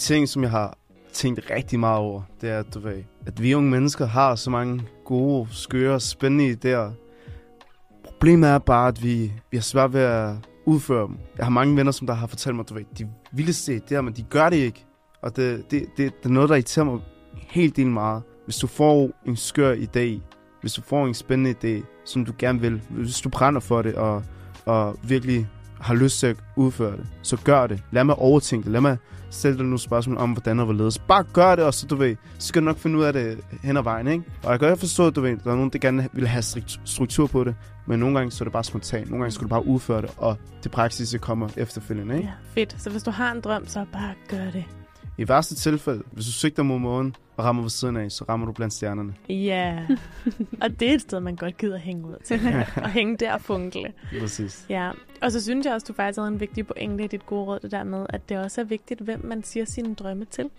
ting, som jeg har tænkt rigtig meget over, det er, du ved, at vi unge mennesker har så mange gode, skøre, spændende idéer. Problemet er bare, at vi, vi har svært ved at udføre dem. Jeg har mange venner, som der har fortalt mig, du ved, de vildeste idéer, men de gør det ikke. Og det, det, det, det er noget, der irriterer mig helt del meget. Hvis du får en skør idé, hvis du får en spændende idé, som du gerne vil, hvis du brænder for det, og, og virkelig har lyst til at udføre det, så gør det. Lad mig overtænke det. Lad mig stille dig nogle spørgsmål om, hvordan og hvorledes. Bare gør det, og så, du ved, så skal du nok finde ud af det hen ad vejen, ikke? Og jeg kan godt forstå, at du ved, der er nogen, der gerne vil have struktur på det, men nogle gange så er det bare spontant. Nogle gange skal du bare udføre det, og det praksis kommer efterfølgende, ikke? Ja, fedt. Så hvis du har en drøm, så bare gør det. I værste tilfælde, hvis du sigter mod månen og rammer ved siden af, så rammer du blandt stjernerne. Ja, og det er et sted, man godt gider hænge ud til. og hænge der og funkle. Præcis. Ja, og så synes jeg også, du faktisk havde en vigtig pointe i dit gode råd, det der med, at det også er vigtigt, hvem man siger sine drømme til.